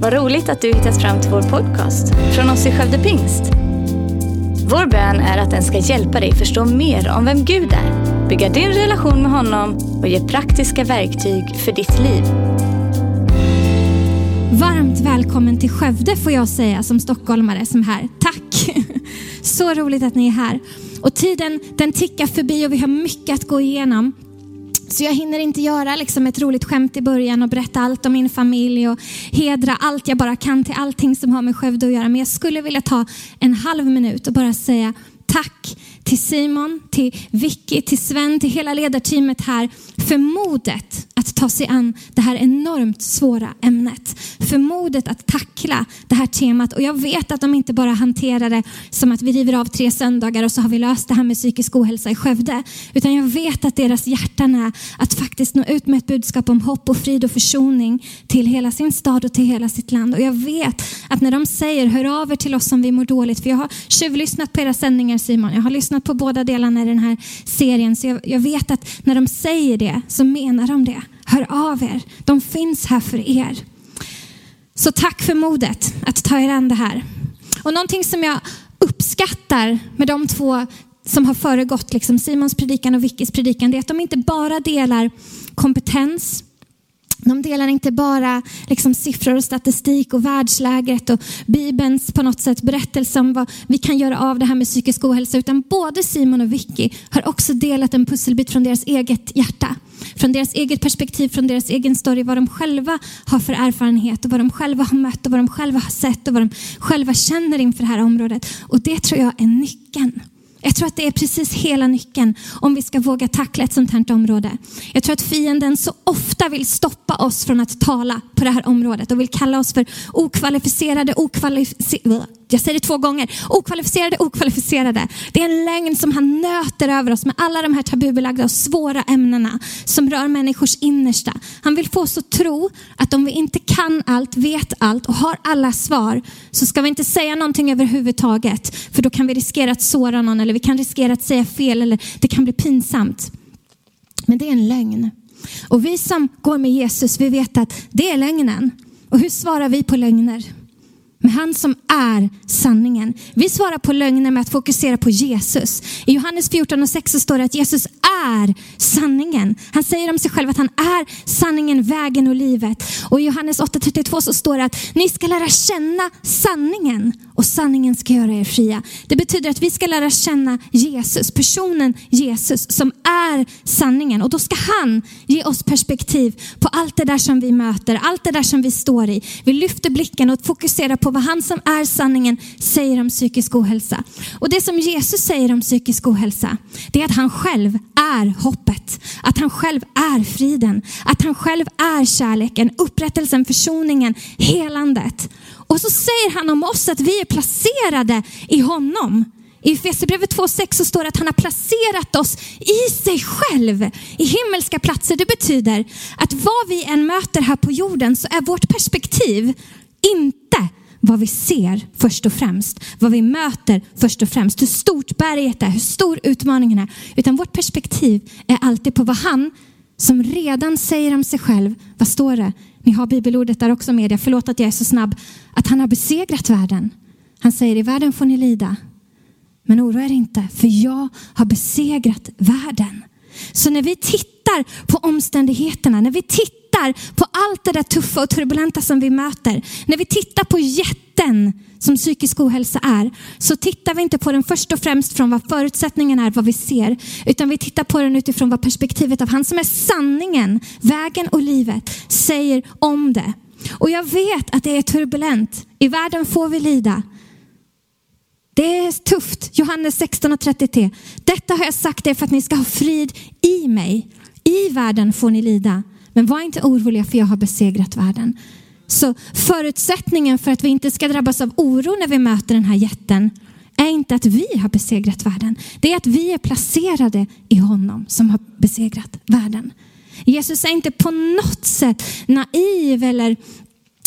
Vad roligt att du hittat fram till vår podcast från oss i Skövde Pingst. Vår bön är att den ska hjälpa dig förstå mer om vem Gud är, bygga din relation med honom och ge praktiska verktyg för ditt liv. Varmt välkommen till Skövde får jag säga som stockholmare som är här. Tack! Så roligt att ni är här. Och tiden den tickar förbi och vi har mycket att gå igenom. Så jag hinner inte göra liksom ett roligt skämt i början och berätta allt om min familj och hedra allt jag bara kan till allting som har med Skövde att göra. Men jag skulle vilja ta en halv minut och bara säga tack till Simon, till Vicky, till Sven, till hela ledarteamet här för modet att ta sig an det här enormt svåra ämnet. För modet att tackla det här temat. Och jag vet att de inte bara hanterar det som att vi river av tre söndagar och så har vi löst det här med psykisk ohälsa i Skövde. Utan jag vet att deras hjärtan är att faktiskt nå ut med ett budskap om hopp och frid och försoning till hela sin stad och till hela sitt land. Och jag vet att när de säger hör av er till oss om vi mår dåligt. För jag har tjuvlyssnat på era sändningar Simon. Jag har lyssnat på båda delarna i den här serien. Så jag, jag vet att när de säger det så menar de det. Hör av er. De finns här för er. Så tack för modet att ta er an det här. Och någonting som jag uppskattar med de två som har föregått liksom Simons predikan och Vickis predikan, det är att de inte bara delar kompetens, de delar inte bara liksom siffror och statistik och världsläget och Bibelns på något sätt berättelse om vad vi kan göra av det här med psykisk ohälsa, utan både Simon och Vicky har också delat en pusselbit från deras eget hjärta. Från deras eget perspektiv, från deras egen story, vad de själva har för erfarenhet och vad de själva har mött och vad de själva har sett och vad de själva känner inför det här området. Och det tror jag är nyckeln. Jag tror att det är precis hela nyckeln om vi ska våga tackla ett sånt här område. Jag tror att fienden så ofta vill stoppa oss från att tala på det här området och vill kalla oss för okvalificerade, okvalificerade jag säger det två gånger, okvalificerade, okvalificerade. Det är en lögn som han nöter över oss med alla de här tabubelagda och svåra ämnena som rör människors innersta. Han vill få oss att tro att om vi inte kan allt, vet allt och har alla svar så ska vi inte säga någonting överhuvudtaget. För då kan vi riskera att såra någon eller vi kan riskera att säga fel eller det kan bli pinsamt. Men det är en lögn. Och vi som går med Jesus, vi vet att det är lögnen. Och hur svarar vi på lögner? Med han som är sanningen. Vi svarar på lögner med att fokusera på Jesus. I Johannes 14 och 6 så står det att Jesus är sanningen. Han säger om sig själv att han är sanningen, vägen och livet. Och i Johannes 8.32 så står det att ni ska lära känna sanningen och sanningen ska göra er fria. Det betyder att vi ska lära känna Jesus, personen Jesus som är sanningen. Och då ska han ge oss perspektiv på allt det där som vi möter, allt det där som vi står i. Vi lyfter blicken och fokuserar på vad han som är sanningen säger om psykisk ohälsa. Och det som Jesus säger om psykisk ohälsa, det är att han själv är hoppet. Att han själv är friden. Att han själv är kärleken, upprättelsen, försoningen, helandet. Och så säger han om oss att vi är placerade i honom. I Efesierbrevet 2.6 så står det att han har placerat oss i sig själv i himmelska platser. Det betyder att vad vi än möter här på jorden så är vårt perspektiv inte vad vi ser först och främst, vad vi möter först och främst, hur stort berget är, hur stor utmaningen är. Utan vårt perspektiv är alltid på vad han som redan säger om sig själv, vad står det? Ni har bibelordet där också med, förlåt att jag är så snabb, att han har besegrat världen. Han säger i världen får ni lida, men oroa er inte, för jag har besegrat världen. Så när vi tittar på omständigheterna, när vi tittar på allt det där tuffa och turbulenta som vi möter, när vi tittar på jätten som psykisk ohälsa är, så tittar vi inte på den först och främst från vad förutsättningen är, vad vi ser, utan vi tittar på den utifrån vad perspektivet av han som är sanningen, vägen och livet säger om det. Och jag vet att det är turbulent. I världen får vi lida. Det är tufft. Johannes 16 och 33. Detta har jag sagt er för att ni ska ha frid i mig. I världen får ni lida. Men var inte oroliga för jag har besegrat världen. Så förutsättningen för att vi inte ska drabbas av oro när vi möter den här jätten är inte att vi har besegrat världen. Det är att vi är placerade i honom som har besegrat världen. Jesus är inte på något sätt naiv eller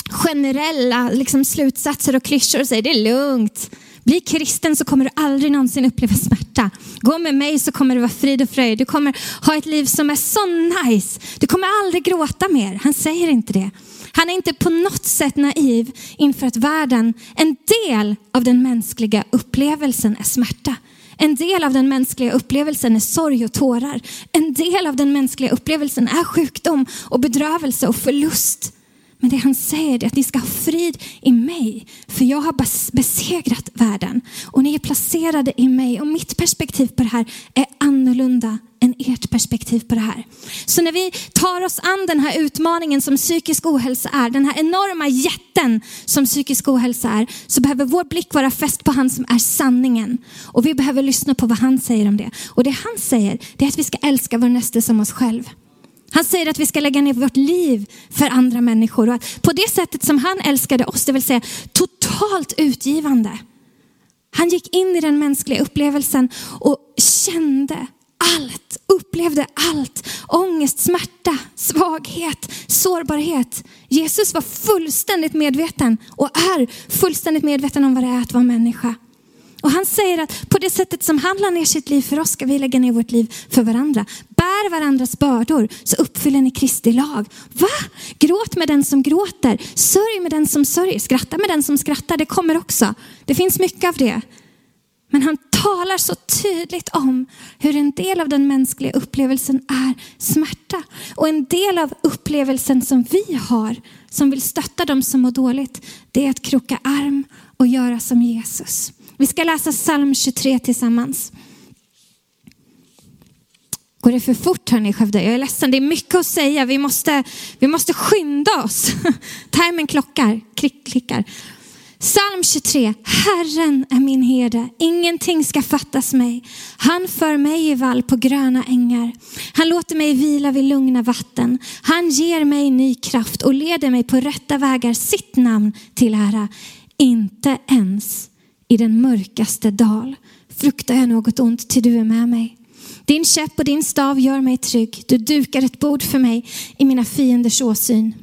generella liksom, slutsatser och klyschor och säger det är lugnt. Bli kristen så kommer du aldrig någonsin uppleva smärta. Gå med mig så kommer det vara frid och fröjd. Du kommer ha ett liv som är så nice. Du kommer aldrig gråta mer. Han säger inte det. Han är inte på något sätt naiv inför att världen, en del av den mänskliga upplevelsen är smärta. En del av den mänskliga upplevelsen är sorg och tårar. En del av den mänskliga upplevelsen är sjukdom och bedrövelse och förlust. Men det han säger är att ni ska ha frid i mig, för jag har besegrat världen och ni är placerade i mig och mitt perspektiv på det här är annorlunda än ert perspektiv på det här. Så när vi tar oss an den här utmaningen som psykisk ohälsa är, den här enorma jätten som psykisk ohälsa är, så behöver vår blick vara fäst på han som är sanningen. Och vi behöver lyssna på vad han säger om det. Och det han säger, det är att vi ska älska vår nästa som oss själv. Han säger att vi ska lägga ner vårt liv för andra människor. Och på det sättet som han älskade oss, det vill säga totalt utgivande. Han gick in i den mänskliga upplevelsen och kände allt, upplevde allt. Ångest, smärta, svaghet, sårbarhet. Jesus var fullständigt medveten och är fullständigt medveten om vad det är att vara människa. Och han säger att på det sättet som han la ner sitt liv för oss ska vi lägga ner vårt liv för varandra. Bär varandras bördor så uppfyller ni Kristi lag. Va? Gråt med den som gråter, sörj med den som sörjer, skratta med den som skrattar. Det kommer också. Det finns mycket av det. Men han talar så tydligt om hur en del av den mänskliga upplevelsen är smärta. Och en del av upplevelsen som vi har, som vill stötta dem som mår dåligt, det är att kroka arm och göra som Jesus. Vi ska läsa psalm 23 tillsammans. Går det för fort hörni Skövde? Jag är ledsen, det är mycket att säga. Vi måste, vi måste skynda oss. Timern klockar, klick, klickar. Psalm 23. Herren är min herde, ingenting ska fattas mig. Han för mig i vall på gröna ängar. Han låter mig vila vid lugna vatten. Han ger mig ny kraft och leder mig på rätta vägar, sitt namn till ära. Inte ens i den mörkaste dal fruktar jag något ont till du är med mig. Din käpp och din stav gör mig trygg. Du dukar ett bord för mig i mina fienders åsyn.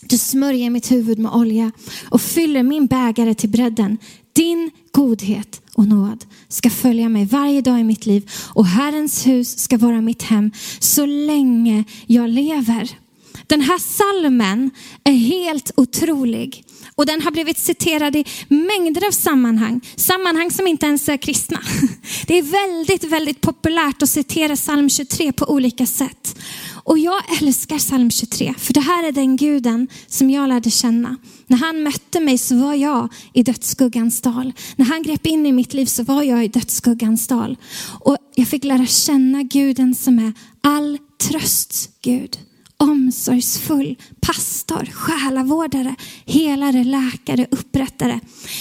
Du smörjer mitt huvud med olja och fyller min bägare till bredden. Din godhet och nåd ska följa mig varje dag i mitt liv och Herrens hus ska vara mitt hem så länge jag lever. Den här salmen är helt otrolig. Och den har blivit citerad i mängder av sammanhang. Sammanhang som inte ens är kristna. Det är väldigt, väldigt populärt att citera psalm 23 på olika sätt. Och jag älskar psalm 23, för det här är den guden som jag lärde känna. När han mötte mig så var jag i dödsskuggans dal. När han grep in i mitt liv så var jag i dödsskuggans dal. Och jag fick lära känna guden som är all trösts Gud omsorgsfull pastor, själavårdare, helare, läkare, upprättare.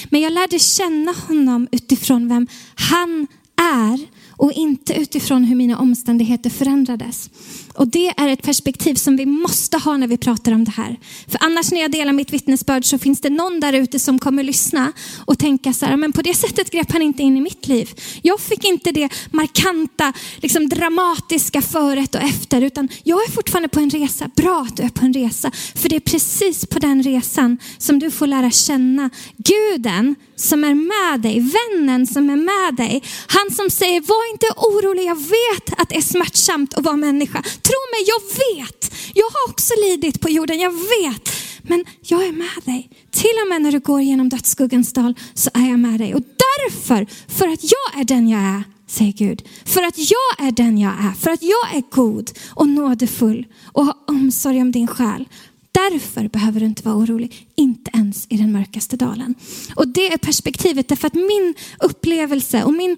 Men jag lärde känna honom utifrån vem han är och inte utifrån hur mina omständigheter förändrades. Och det är ett perspektiv som vi måste ha när vi pratar om det här. För annars när jag delar mitt vittnesbörd så finns det någon där ute som kommer lyssna och tänka så här, men på det sättet grep han inte in i mitt liv. Jag fick inte det markanta, liksom dramatiska föret och efter, utan jag är fortfarande på en resa. Bra att du är på en resa, för det är precis på den resan som du får lära känna guden som är med dig, vännen som är med dig. Han som säger, var inte orolig, jag vet att det är smärtsamt att vara människa. Tro mig, jag vet. Jag har också lidit på jorden, jag vet. Men jag är med dig. Till och med när du går genom dödsskuggans dal så är jag med dig. Och därför, för att jag är den jag är, säger Gud. För att jag är den jag är, för att jag är god och nådefull och har omsorg om din själ. Därför behöver du inte vara orolig, inte ens i den mörkaste dalen. Och det är perspektivet, därför att min upplevelse och min,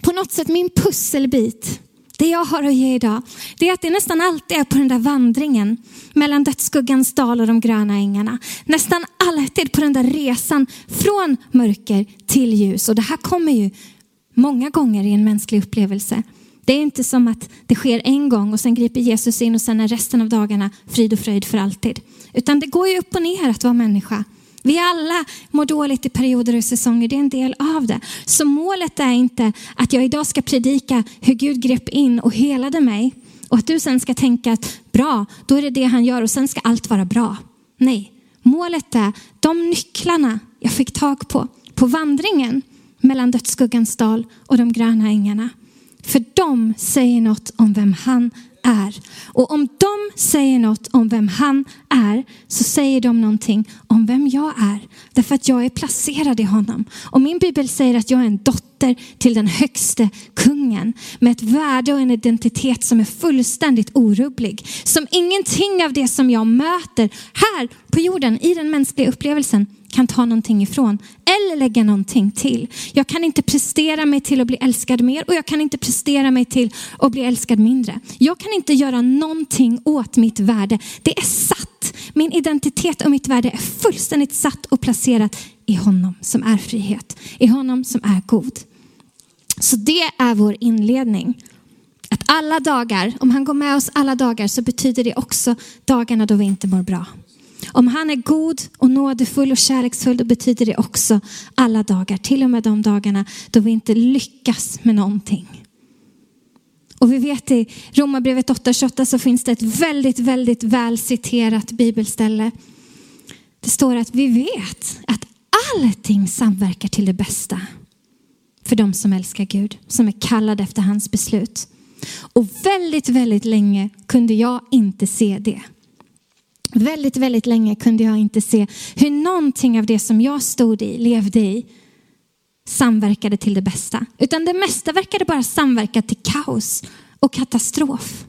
på något sätt min pusselbit det jag har att ge idag, det är att det nästan alltid är på den där vandringen mellan dödsskuggans dal och de gröna ängarna. Nästan alltid på den där resan från mörker till ljus. Och det här kommer ju många gånger i en mänsklig upplevelse. Det är inte som att det sker en gång och sen griper Jesus in och sen är resten av dagarna frid och fröjd för alltid. Utan det går ju upp och ner att vara människa. Vi alla mår dåligt i perioder och säsonger, det är en del av det. Så målet är inte att jag idag ska predika hur Gud grep in och helade mig och att du sen ska tänka att bra, då är det det han gör och sen ska allt vara bra. Nej, målet är de nycklarna jag fick tag på, på vandringen mellan dödsskuggans dal och de gröna ängarna. För de säger något om vem han är. Och om de säger något om vem han är så säger de någonting om vem jag är. Därför att jag är placerad i honom. Och min bibel säger att jag är en dotter till den högste kungen med ett värde och en identitet som är fullständigt orubblig. Som ingenting av det som jag möter här på jorden i den mänskliga upplevelsen kan ta någonting ifrån eller lägga någonting till. Jag kan inte prestera mig till att bli älskad mer och jag kan inte prestera mig till att bli älskad mindre. Jag kan inte göra någonting åt mitt värde. Det är satt. Min identitet och mitt värde är fullständigt satt och placerat i honom som är frihet, i honom som är god. Så det är vår inledning. Att alla dagar, om han går med oss alla dagar så betyder det också dagarna då vi inte mår bra. Om han är god och nådefull och kärleksfull då betyder det också alla dagar. Till och med de dagarna då vi inte lyckas med någonting. Och vi vet i Romarbrevet 8.28 så finns det ett väldigt, väldigt väl citerat bibelställe. Det står att vi vet att allting samverkar till det bästa för de som älskar Gud, som är kallade efter hans beslut. Och väldigt, väldigt länge kunde jag inte se det. Väldigt, väldigt länge kunde jag inte se hur någonting av det som jag stod i, levde i, samverkade till det bästa. Utan det mesta verkade bara samverka till kaos och katastrof.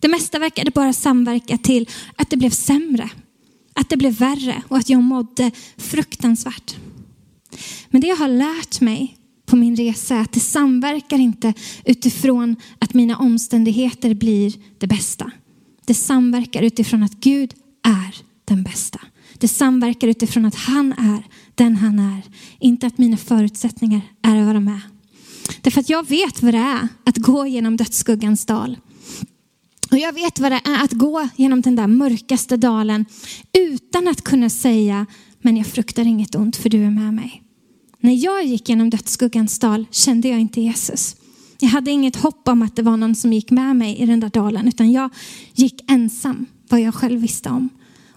Det mesta verkade bara samverka till att det blev sämre, att det blev värre och att jag mådde fruktansvärt. Men det jag har lärt mig på min resa är att det samverkar inte utifrån att mina omständigheter blir det bästa. Det samverkar utifrån att Gud är den bästa. Det samverkar utifrån att han är den han är. Inte att mina förutsättningar är vad de är. Därför att jag vet vad det är att gå genom dödsskuggans dal. Och jag vet vad det är att gå genom den där mörkaste dalen utan att kunna säga, men jag fruktar inget ont för du är med mig. När jag gick genom dödsskuggans dal kände jag inte Jesus. Jag hade inget hopp om att det var någon som gick med mig i den där dalen, utan jag gick ensam vad jag själv visste om.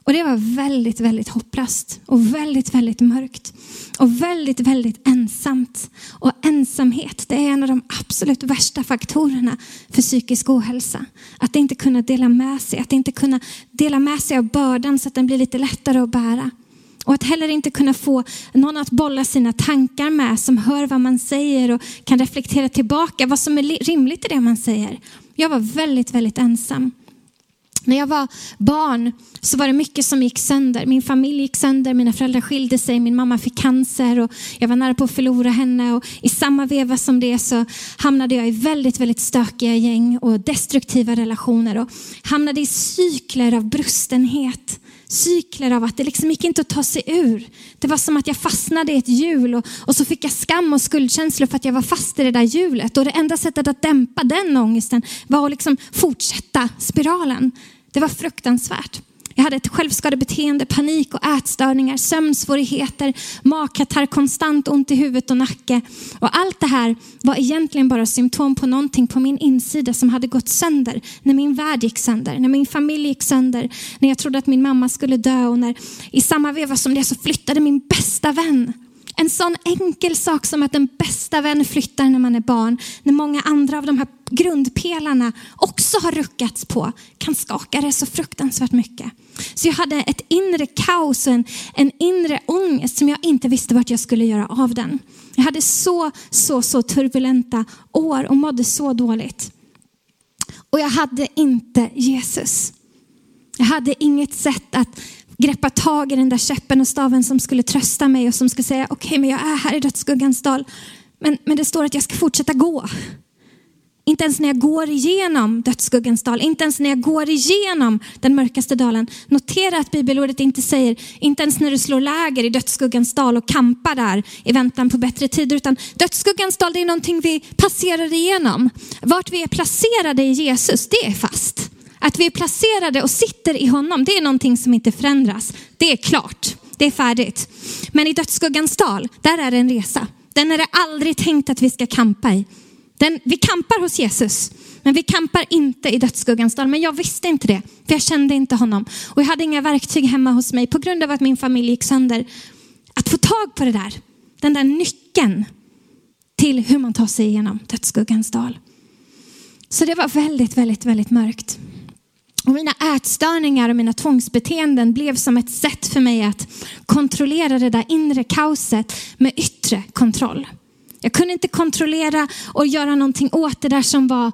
Och det var väldigt, väldigt hopplöst och väldigt, väldigt mörkt och väldigt, väldigt ensamt. Och ensamhet, det är en av de absolut värsta faktorerna för psykisk ohälsa. Att inte kunna dela med sig, att inte kunna dela med sig av bördan så att den blir lite lättare att bära. Och att heller inte kunna få någon att bolla sina tankar med som hör vad man säger och kan reflektera tillbaka vad som är rimligt i det man säger. Jag var väldigt, väldigt ensam. När jag var barn så var det mycket som gick sönder. Min familj gick sönder, mina föräldrar skilde sig, min mamma fick cancer och jag var nära på att förlora henne. Och I samma veva som det så hamnade jag i väldigt, väldigt stökiga gäng och destruktiva relationer och hamnade i cykler av brustenhet cykler av att det liksom gick inte att ta sig ur. Det var som att jag fastnade i ett hjul och, och så fick jag skam och skuldkänslor för att jag var fast i det där hjulet. Och det enda sättet att dämpa den ångesten var att liksom fortsätta spiralen. Det var fruktansvärt. Jag hade ett självskadebeteende, panik och ätstörningar, sömnsvårigheter, magkatarr, konstant ont i huvudet och nacke. Och allt det här var egentligen bara symptom på någonting på min insida som hade gått sönder. När min värld gick sönder, när min familj gick sönder, när jag trodde att min mamma skulle dö och när i samma veva som det så flyttade min bästa vän en sån enkel sak som att en bästa vän flyttar när man är barn, när många andra av de här grundpelarna också har ruckats på, kan skaka det så fruktansvärt mycket. Så jag hade ett inre kaos och en, en inre ångest som jag inte visste vart jag skulle göra av den. Jag hade så, så, så turbulenta år och mådde så dåligt. Och jag hade inte Jesus. Jag hade inget sätt att greppa tag i den där käppen och staven som skulle trösta mig och som skulle säga okej, okay, men jag är här i dödsskuggans dal. Men, men det står att jag ska fortsätta gå. Inte ens när jag går igenom dödsskuggans dal, inte ens när jag går igenom den mörkaste dalen. Notera att bibelordet inte säger, inte ens när du slår läger i dödsskuggans dal och kampar där i väntan på bättre tider, utan dödsskuggans dal det är någonting vi passerar igenom. Vart vi är placerade i Jesus, det är fast. Att vi är placerade och sitter i honom, det är någonting som inte förändras. Det är klart, det är färdigt. Men i dödsskuggans dal, där är det en resa. Den är det aldrig tänkt att vi ska kampa i. Den, vi kampar hos Jesus, men vi kampar inte i dödsskuggans dal. Men jag visste inte det, för jag kände inte honom. Och jag hade inga verktyg hemma hos mig på grund av att min familj gick sönder. Att få tag på det där, den där nyckeln till hur man tar sig igenom dödsskuggans dal. Så det var väldigt, väldigt, väldigt mörkt. Och mina ätstörningar och mina tvångsbeteenden blev som ett sätt för mig att kontrollera det där inre kaoset med yttre kontroll. Jag kunde inte kontrollera och göra någonting åt det där som var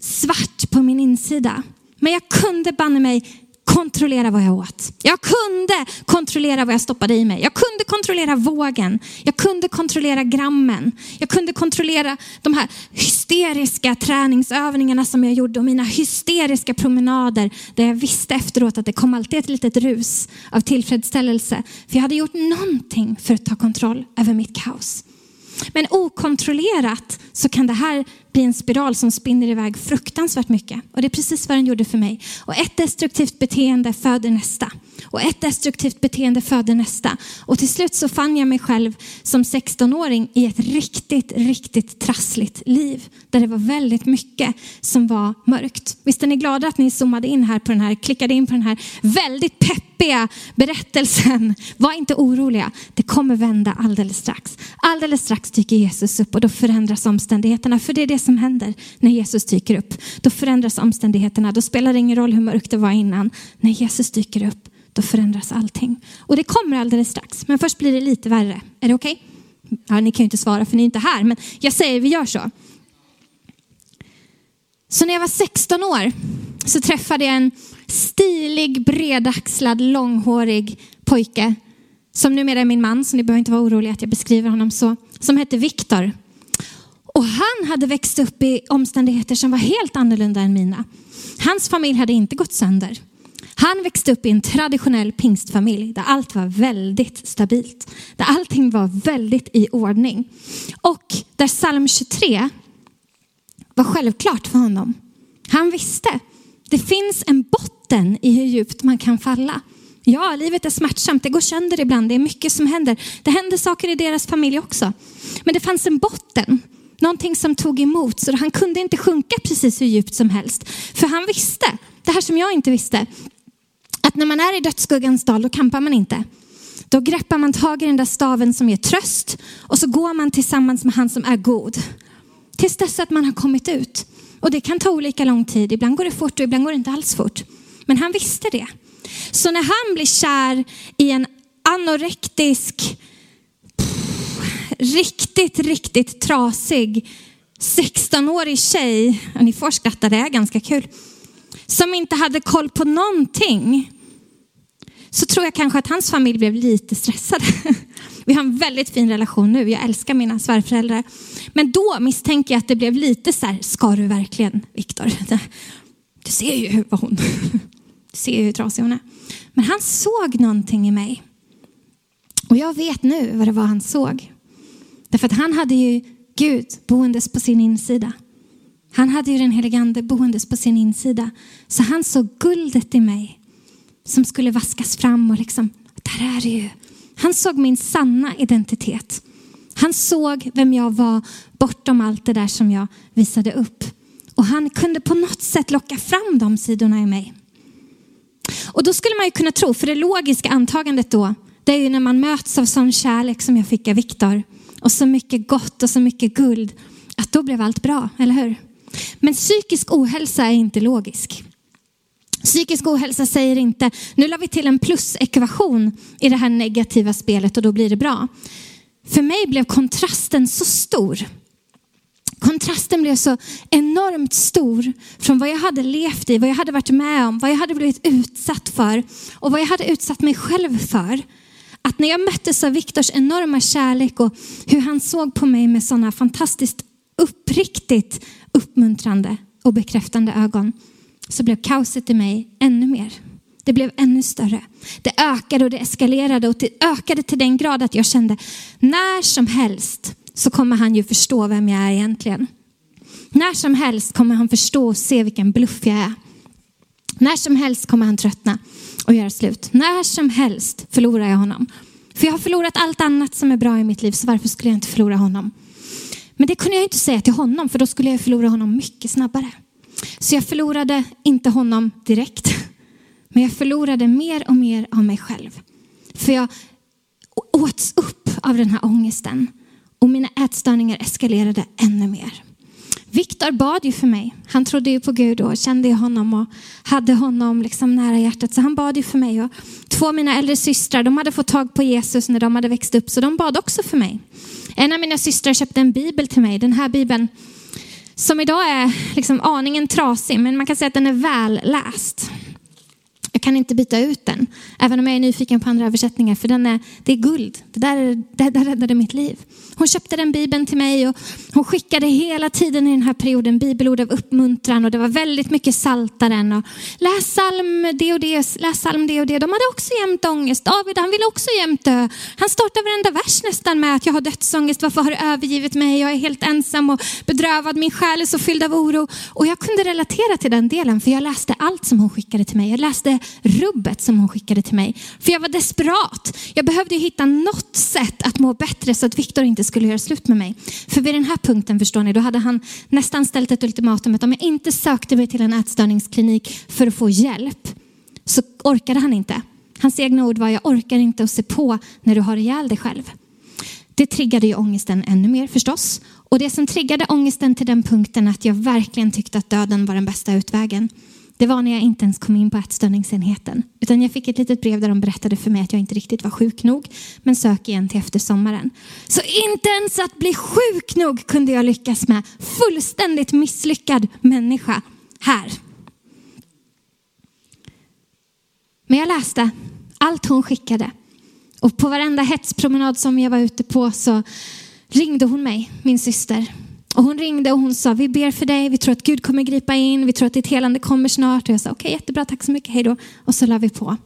svart på min insida. Men jag kunde banne mig kontrollera vad jag åt. Jag kunde kontrollera vad jag stoppade i mig. Jag kunde kontrollera vågen. Jag kunde kontrollera grammen. Jag kunde kontrollera de här hysteriska träningsövningarna som jag gjorde och mina hysteriska promenader där jag visste efteråt att det kom alltid ett litet rus av tillfredsställelse. För jag hade gjort någonting för att ta kontroll över mitt kaos. Men okontrollerat så kan det här bli en spiral som spinner iväg fruktansvärt mycket. Och det är precis vad den gjorde för mig. Och ett destruktivt beteende föder nästa. Och ett destruktivt beteende föder nästa. Och till slut så fann jag mig själv som 16-åring i ett riktigt, riktigt trassligt liv. Där det var väldigt mycket som var mörkt. Visst är ni glada att ni zoomade in här på den här, klickade in på den här väldigt peppiga berättelsen. Var inte oroliga, det kommer vända alldeles strax. Alldeles strax dyker Jesus upp och då förändras omständigheterna. För det är det som händer när Jesus dyker upp. Då förändras omständigheterna. Då spelar det ingen roll hur mörkt det var innan. När Jesus dyker upp, då förändras allting. Och det kommer alldeles strax. Men först blir det lite värre. Är det okej? Okay? Ja, ni kan ju inte svara för ni är inte här. Men jag säger vi gör så. Så när jag var 16 år så träffade jag en stilig, bredaxlad, långhårig pojke som numera är min man, så ni behöver inte vara oroliga att jag beskriver honom så, som hette Viktor. Och han hade växt upp i omständigheter som var helt annorlunda än mina. Hans familj hade inte gått sönder. Han växte upp i en traditionell pingstfamilj där allt var väldigt stabilt. Där allting var väldigt i ordning. Och där psalm 23 var självklart för honom. Han visste, det finns en botten i hur djupt man kan falla. Ja, livet är smärtsamt, det går sönder ibland, det är mycket som händer. Det händer saker i deras familj också. Men det fanns en botten Någonting som tog emot så han kunde inte sjunka precis hur djupt som helst. För han visste, det här som jag inte visste, att när man är i dödsskuggans dal då kampar man inte. Då greppar man tag i den där staven som ger tröst och så går man tillsammans med han som är god. Tills dess att man har kommit ut. Och det kan ta olika lång tid. Ibland går det fort och ibland går det inte alls fort. Men han visste det. Så när han blir kär i en anorektisk riktigt, riktigt trasig 16-årig tjej, och ni får skratta, det är ganska kul, som inte hade koll på någonting, så tror jag kanske att hans familj blev lite stressade. Vi har en väldigt fin relation nu, jag älskar mina svärföräldrar. Men då misstänker jag att det blev lite så här, ska du verkligen, Viktor? Du ser ju vad hon, du ser ju hur trasig hon är. Men han såg någonting i mig. Och jag vet nu vad det var han såg. Därför att han hade ju Gud boendes på sin insida. Han hade ju den helige ande boendes på sin insida. Så han såg guldet i mig som skulle vaskas fram och liksom, där är det ju. Han såg min sanna identitet. Han såg vem jag var bortom allt det där som jag visade upp. Och han kunde på något sätt locka fram de sidorna i mig. Och då skulle man ju kunna tro, för det logiska antagandet då, det är ju när man möts av sån kärlek som jag fick av Viktor och så mycket gott och så mycket guld, att då blev allt bra, eller hur? Men psykisk ohälsa är inte logisk. Psykisk ohälsa säger inte, nu la vi till en plusekvation i det här negativa spelet och då blir det bra. För mig blev kontrasten så stor. Kontrasten blev så enormt stor från vad jag hade levt i, vad jag hade varit med om, vad jag hade blivit utsatt för och vad jag hade utsatt mig själv för att när jag möttes av Viktors enorma kärlek och hur han såg på mig med sådana fantastiskt uppriktigt uppmuntrande och bekräftande ögon så blev kaoset i mig ännu mer. Det blev ännu större. Det ökade och det eskalerade och det ökade till den grad att jag kände när som helst så kommer han ju förstå vem jag är egentligen. När som helst kommer han förstå och se vilken bluff jag är. När som helst kommer han tröttna och göra slut. När som helst förlorar jag honom. För jag har förlorat allt annat som är bra i mitt liv, så varför skulle jag inte förlora honom? Men det kunde jag inte säga till honom, för då skulle jag förlora honom mycket snabbare. Så jag förlorade inte honom direkt, men jag förlorade mer och mer av mig själv. För jag åts upp av den här ångesten och mina ätstörningar eskalerade ännu mer. Viktor bad ju för mig. Han trodde ju på Gud och kände honom och hade honom liksom nära hjärtat. Så han bad ju för mig. Och två av mina äldre systrar, de hade fått tag på Jesus när de hade växt upp, så de bad också för mig. En av mina systrar köpte en bibel till mig, den här bibeln som idag är liksom aningen trasig, men man kan säga att den är välläst kan inte byta ut den, även om jag är nyfiken på andra översättningar, för den är, det är guld. Det där, det där räddade mitt liv. Hon köpte den bibeln till mig och hon skickade hela tiden i den här perioden bibelord av uppmuntran och det var väldigt mycket saltaren och läs psalm det och det, läs psalm det och det. De hade också jämt ångest. David han ville också jämt dö. Han startar varenda vers nästan med att jag har dödsångest, varför har du övergivit mig? Jag är helt ensam och bedrövad, min själ är så fylld av oro. Och jag kunde relatera till den delen för jag läste allt som hon skickade till mig. Jag läste rubbet som hon skickade till mig. För jag var desperat. Jag behövde hitta något sätt att må bättre så att Viktor inte skulle göra slut med mig. För vid den här punkten förstår ni, då hade han nästan ställt ett ultimatum att om jag inte sökte mig till en ätstörningsklinik för att få hjälp så orkade han inte. Hans egna ord var, jag orkar inte att se på när du har ihjäl dig själv. Det triggade ju ångesten ännu mer förstås. Och det som triggade ångesten till den punkten att jag verkligen tyckte att döden var den bästa utvägen det var när jag inte ens kom in på ätstörningsenheten. Utan jag fick ett litet brev där de berättade för mig att jag inte riktigt var sjuk nog. Men sök igen till efter sommaren. Så inte ens att bli sjuk nog kunde jag lyckas med. Fullständigt misslyckad människa här. Men jag läste allt hon skickade. Och på varenda hetspromenad som jag var ute på så ringde hon mig, min syster. Och hon ringde och hon sa, vi ber för dig, vi tror att Gud kommer gripa in, vi tror att ditt helande kommer snart. Och jag sa, okej okay, jättebra, tack så mycket, hej då. Och så la vi på.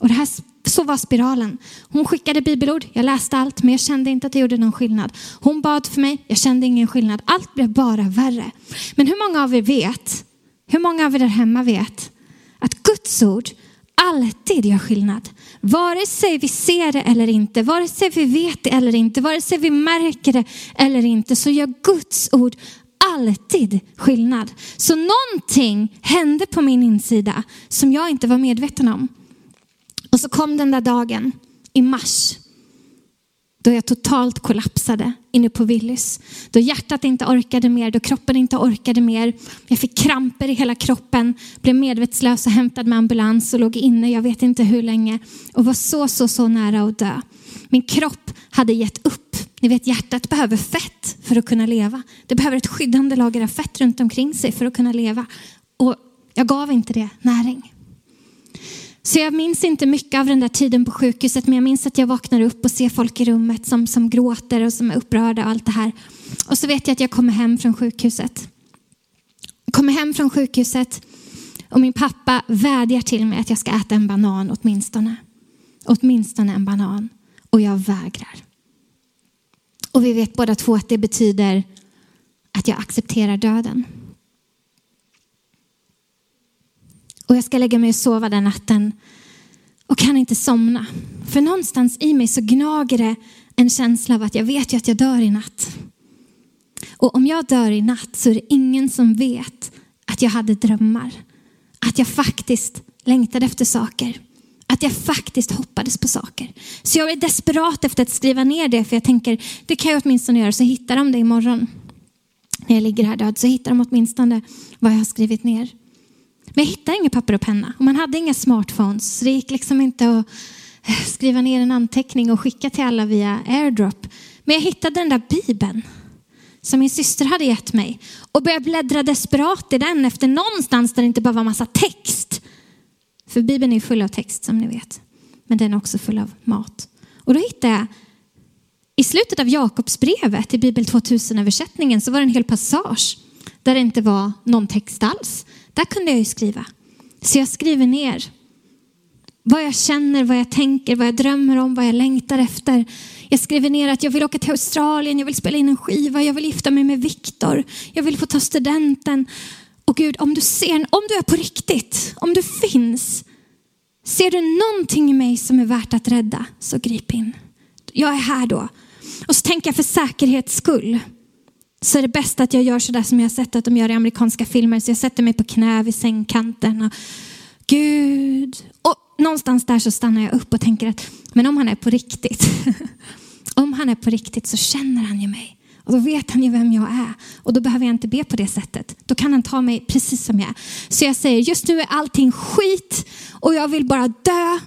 Och det här, så var spiralen. Hon skickade bibelord, jag läste allt, men jag kände inte att det gjorde någon skillnad. Hon bad för mig, jag kände ingen skillnad. Allt blev bara värre. Men hur många av er vet, hur många av er där hemma vet, att Guds ord alltid gör skillnad. Vare sig vi ser det eller inte, vare sig vi vet det eller inte, vare sig vi märker det eller inte, så gör Guds ord alltid skillnad. Så någonting hände på min insida som jag inte var medveten om. Och så kom den där dagen i mars då jag totalt kollapsade inne på Willys. Då hjärtat inte orkade mer, då kroppen inte orkade mer. Jag fick kramper i hela kroppen, blev medvetslös och hämtad med ambulans och låg inne, jag vet inte hur länge. Och var så, så, så nära att dö. Min kropp hade gett upp. Ni vet hjärtat behöver fett för att kunna leva. Det behöver ett skyddande lager av fett runt omkring sig för att kunna leva. Och jag gav inte det näring. Så jag minns inte mycket av den där tiden på sjukhuset, men jag minns att jag vaknar upp och ser folk i rummet som, som gråter och som är upprörda och allt det här. Och så vet jag att jag kommer hem från sjukhuset. Kommer hem från sjukhuset och min pappa vädjar till mig att jag ska äta en banan åtminstone. Åtminstone en banan. Och jag vägrar. Och vi vet båda två att det betyder att jag accepterar döden. Och jag ska lägga mig och sova den natten och kan inte somna. För någonstans i mig så gnager det en känsla av att jag vet ju att jag dör i natt. Och om jag dör i natt så är det ingen som vet att jag hade drömmar. Att jag faktiskt längtade efter saker. Att jag faktiskt hoppades på saker. Så jag är desperat efter att skriva ner det för jag tänker det kan jag åtminstone göra så hittar de det imorgon. När jag ligger här död så hittar de åtminstone vad jag har skrivit ner. Men jag hittade inget papper och penna och man hade inga smartphones. Så det gick liksom inte att eh, skriva ner en anteckning och skicka till alla via airdrop. Men jag hittade den där bibeln som min syster hade gett mig och började bläddra desperat i den efter någonstans där det inte bara var massa text. För bibeln är full av text som ni vet. Men den är också full av mat. Och då hittade jag i slutet av Jakobsbrevet i Bibel 2000-översättningen så var det en hel passage där det inte var någon text alls. Där kunde jag ju skriva. Så jag skriver ner vad jag känner, vad jag tänker, vad jag drömmer om, vad jag längtar efter. Jag skriver ner att jag vill åka till Australien, jag vill spela in en skiva, jag vill gifta mig med Viktor, jag vill få ta studenten. Och Gud, om du ser, om du är på riktigt, om du finns, ser du någonting i mig som är värt att rädda, så grip in. Jag är här då. Och så tänker jag för säkerhets skull, så är det bäst att jag gör sådär som jag har sett att de gör i amerikanska filmer. Så jag sätter mig på knä vid sängkanten och Gud. Och någonstans där så stannar jag upp och tänker att men om han är på riktigt. om han är på riktigt så känner han ju mig. Och då vet han ju vem jag är. Och då behöver jag inte be på det sättet. Då kan han ta mig precis som jag är. Så jag säger, just nu är allting skit och jag vill bara dö.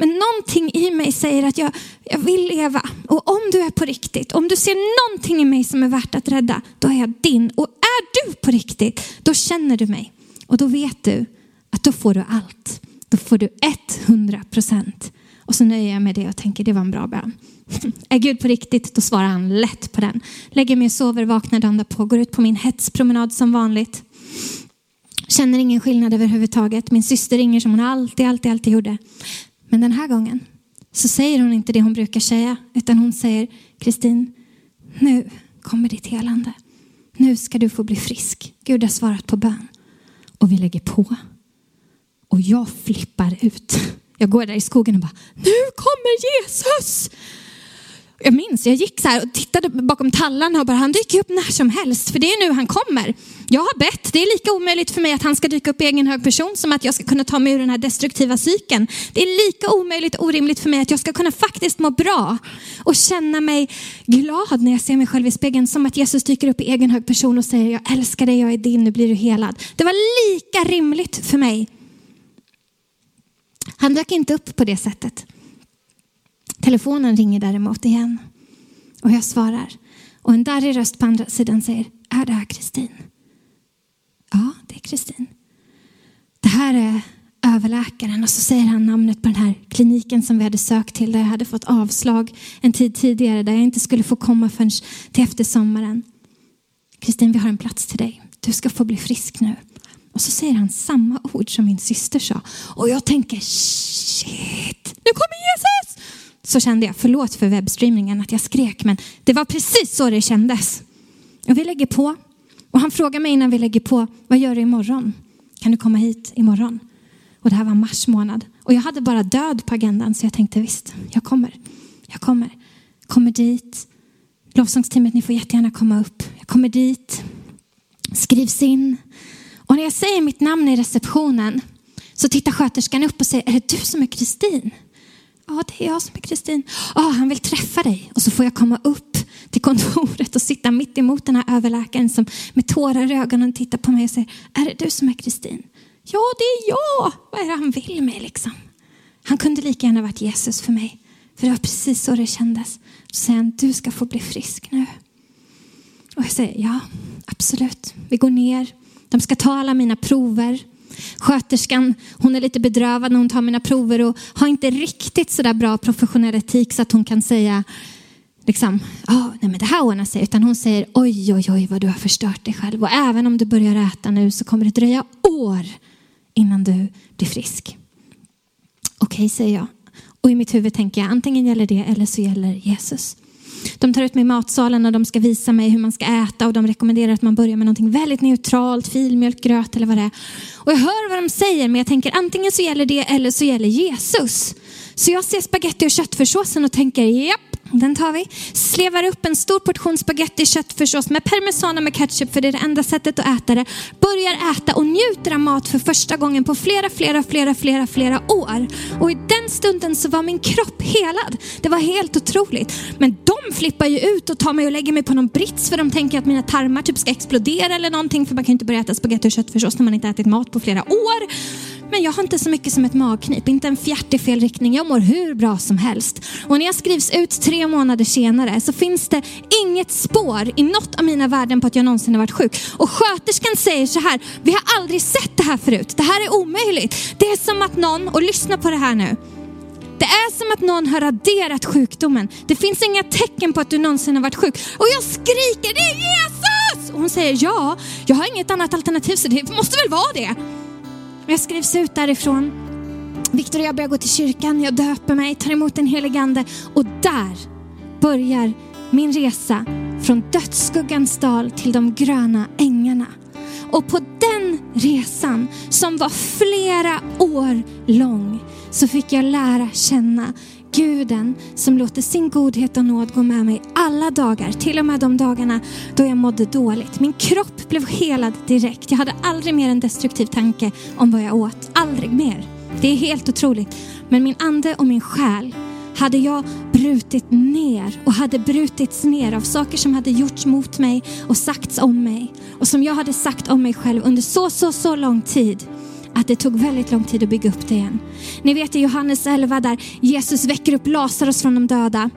Men någonting i mig säger att jag, jag vill leva. Och om du är på riktigt, om du ser någonting i mig som är värt att rädda, då är jag din. Och är du på riktigt, då känner du mig. Och då vet du att då får du allt. Då får du 100 procent. Och så nöjer jag mig med det och tänker det var en bra bön. Är Gud på riktigt, då svarar han lätt på den. Lägger mig och sover, vaknar dagen därpå, går ut på min hetspromenad som vanligt. Känner ingen skillnad överhuvudtaget. Min syster ringer som hon alltid, alltid, alltid gjorde. Men den här gången så säger hon inte det hon brukar säga, utan hon säger Kristin, nu kommer ditt helande. Nu ska du få bli frisk. Gud har svarat på bön. Och vi lägger på. Och jag flippar ut. Jag går där i skogen och bara, nu kommer Jesus! Jag minns, jag gick så här och tittade bakom tallarna och bara, han dyker upp när som helst, för det är nu han kommer. Jag har bett, det är lika omöjligt för mig att han ska dyka upp i egen hög person som att jag ska kunna ta mig ur den här destruktiva cykeln. Det är lika omöjligt och orimligt för mig att jag ska kunna faktiskt må bra och känna mig glad när jag ser mig själv i spegeln som att Jesus dyker upp i egen hög person och säger, jag älskar dig, jag är din, nu blir du helad. Det var lika rimligt för mig. Han dök inte upp på det sättet. Telefonen ringer däremot igen. Och jag svarar. Och en darrig röst på andra sidan säger, är det här Kristin? Ja, det är Kristin. Det här är överläkaren och så säger han namnet på den här kliniken som vi hade sökt till där jag hade fått avslag en tid tidigare där jag inte skulle få komma förrän till efter sommaren. Kristin, vi har en plats till dig. Du ska få bli frisk nu. Och så säger han samma ord som min syster sa. Och jag tänker, shit, nu kommer Jesus! Så kände jag, förlåt för webbstreamingen att jag skrek, men det var precis så det kändes. Och vi lägger på. Och han frågar mig innan vi lägger på, vad gör du imorgon? Kan du komma hit imorgon? Och det här var mars månad. Och jag hade bara död på agendan, så jag tänkte visst, jag kommer. Jag kommer. Kommer dit. Lovsångsteamet, ni får jättegärna komma upp. Jag kommer dit. Skrivs in. Och när jag säger mitt namn i receptionen så tittar sköterskan upp och säger, är det du som är Kristin? Ja, det är jag som är Kristin. Ja, han vill träffa dig. Och så får jag komma upp till kontoret och sitta mitt emot den här överläkaren som med tårar i ögonen tittar på mig och säger, är det du som är Kristin? Ja, det är jag. Vad är det han vill mig liksom? Han kunde lika gärna varit Jesus för mig. För det var precis så det kändes. Så säger han, du ska få bli frisk nu. Och jag säger, ja, absolut. Vi går ner. De ska ta alla mina prover. Sköterskan, hon är lite bedrövad när hon tar mina prover och har inte riktigt sådär bra professionell etik så att hon kan säga liksom, oh, nej men det här ordnar sig. Utan hon säger, oj, oj, oj vad du har förstört dig själv. Och även om du börjar äta nu så kommer det dröja år innan du blir frisk. Okej, okay, säger jag. Och i mitt huvud tänker jag, antingen gäller det eller så gäller Jesus. De tar ut mig i matsalen och de ska visa mig hur man ska äta och de rekommenderar att man börjar med någonting väldigt neutralt, filmjölk, gröt eller vad det är. Och jag hör vad de säger men jag tänker antingen så gäller det eller så gäller Jesus. Så jag ser spaghetti och köttfärssåsen och tänker japp, den tar vi. Slevar upp en stor portion spagetti köttfärssås med parmesan och med ketchup för det är det enda sättet att äta det. Börjar äta och njuter av mat för första gången på flera, flera, flera, flera, flera år. Och i den stunden så var min kropp helad. Det var helt otroligt. Men de flippar ju ut och tar mig och lägger mig på någon brits för de tänker att mina tarmar typ ska explodera eller någonting för man kan ju inte börja äta spagetti och köttfärssås när man inte ätit mat på flera år. Men jag har inte så mycket som ett magknip, inte en fjärt i fel riktning. Jag mår hur bra som helst. Och när jag skrivs ut tre månader senare så finns det inget spår i något av mina värden på att jag någonsin har varit sjuk. Och sköterskan säger så här, vi har aldrig sett det här förut. Det här är omöjligt. Det är som att någon, och lyssna på det här nu. Det är som att någon har raderat sjukdomen. Det finns inga tecken på att du någonsin har varit sjuk. Och jag skriker, det är Jesus! Och hon säger, ja, jag har inget annat alternativ så det måste väl vara det. Jag skrivs ut därifrån. Viktor och jag börjar gå till kyrkan, jag döper mig, tar emot den helige ande och där börjar min resa från dödsskuggans dal till de gröna ängarna. Och på den resan som var flera år lång så fick jag lära känna Guden som låter sin godhet och nåd gå med mig alla dagar, till och med de dagarna då jag mådde dåligt. Min kropp blev helad direkt. Jag hade aldrig mer en destruktiv tanke om vad jag åt. Aldrig mer. Det är helt otroligt. Men min ande och min själ hade jag brutit ner och hade brutits ner av saker som hade gjorts mot mig och sagts om mig och som jag hade sagt om mig själv under så, så, så lång tid att det tog väldigt lång tid att bygga upp det igen. Ni vet i Johannes 11 där Jesus väcker upp Lazarus från de döda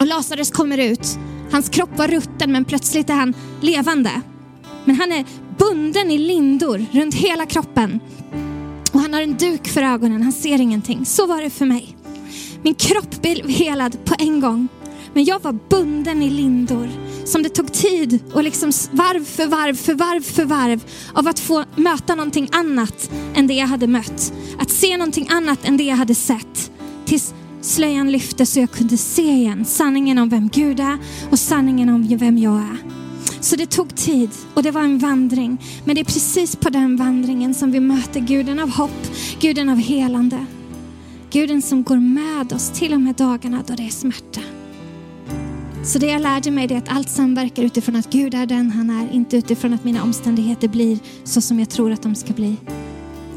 och Lazarus kommer ut. Hans kropp var rutten men plötsligt är han levande. Men han är bunden i lindor runt hela kroppen. Och han har en duk för ögonen, han ser ingenting. Så var det för mig. Min kropp blev helad på en gång. Men jag var bunden i lindor som det tog tid och liksom varv för varv för varv för varv av att få möta någonting annat än det jag hade mött. Att se någonting annat än det jag hade sett. Tills slöjan lyfte så jag kunde se igen sanningen om vem Gud är och sanningen om vem jag är. Så det tog tid och det var en vandring. Men det är precis på den vandringen som vi möter guden av hopp, guden av helande. Guden som går med oss till och med dagarna då det är smärta. Så det jag lärde mig är att allt samverkar utifrån att Gud är den han är, inte utifrån att mina omständigheter blir så som jag tror att de ska bli.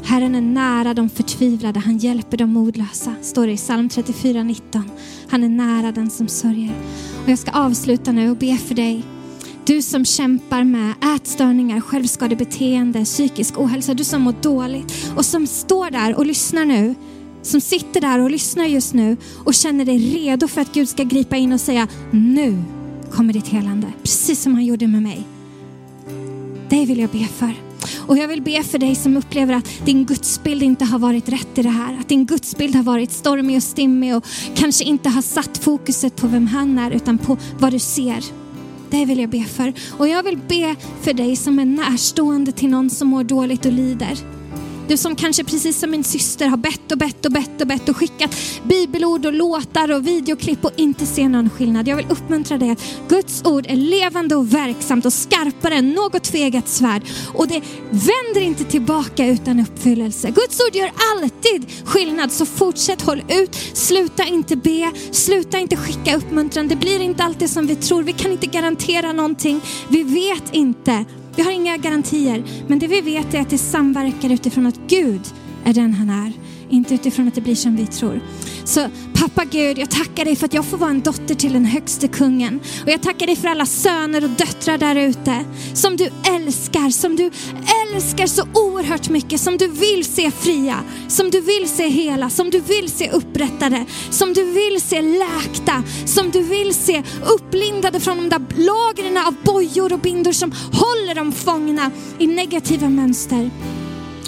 Herren är nära de förtvivlade, han hjälper de modlösa, står det i psalm 34.19. Han är nära den som sörjer. Och jag ska avsluta nu och be för dig du som kämpar med ätstörningar, självskadebeteende, psykisk ohälsa, du som mår dåligt och som står där och lyssnar nu, som sitter där och lyssnar just nu och känner dig redo för att Gud ska gripa in och säga nu kommer ditt helande, precis som han gjorde med mig. Dig vill jag be för. Och jag vill be för dig som upplever att din gudsbild inte har varit rätt i det här. Att din gudsbild har varit stormig och stimmig och kanske inte har satt fokuset på vem han är utan på vad du ser. Det vill jag be för. Och jag vill be för dig som är närstående till någon som mår dåligt och lider. Du som kanske precis som min syster har bett och bett och bett och bett och skickat bibelord och låtar och videoklipp och inte ser någon skillnad. Jag vill uppmuntra dig att Guds ord är levande och verksamt och skarpare än något tvegat svärd. Och det vänder inte tillbaka utan uppfyllelse. Guds ord gör alltid skillnad så fortsätt håll ut. Sluta inte be, sluta inte skicka uppmuntran. Det blir inte alltid som vi tror. Vi kan inte garantera någonting. Vi vet inte. Vi har inga garantier, men det vi vet är att det samverkar utifrån att Gud är den han är, inte utifrån att det blir som vi tror. Så pappa Gud, jag tackar dig för att jag får vara en dotter till den högste kungen. Och jag tackar dig för alla söner och döttrar där ute som du älskar, som du älskar så oerhört mycket, som du vill se fria, som du vill se hela, som du vill se upprättade, som du vill se läkta, som du vill se upplindade från de där lagren av bojor och bindor som håller dem fångna i negativa mönster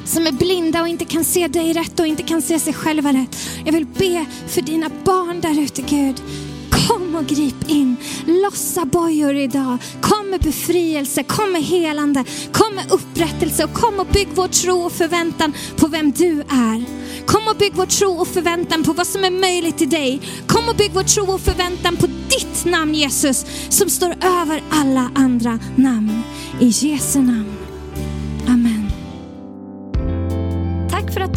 som är blinda och inte kan se dig rätt och inte kan se sig själva rätt. Jag vill be för dina barn där ute Gud. Kom och grip in. Lossa bojor idag. Kom med befrielse, kom med helande, kom med upprättelse och kom och bygg vår tro och förväntan på vem du är. Kom och bygg vår tro och förväntan på vad som är möjligt i dig. Kom och bygg vår tro och förväntan på ditt namn Jesus som står över alla andra namn. I Jesu namn.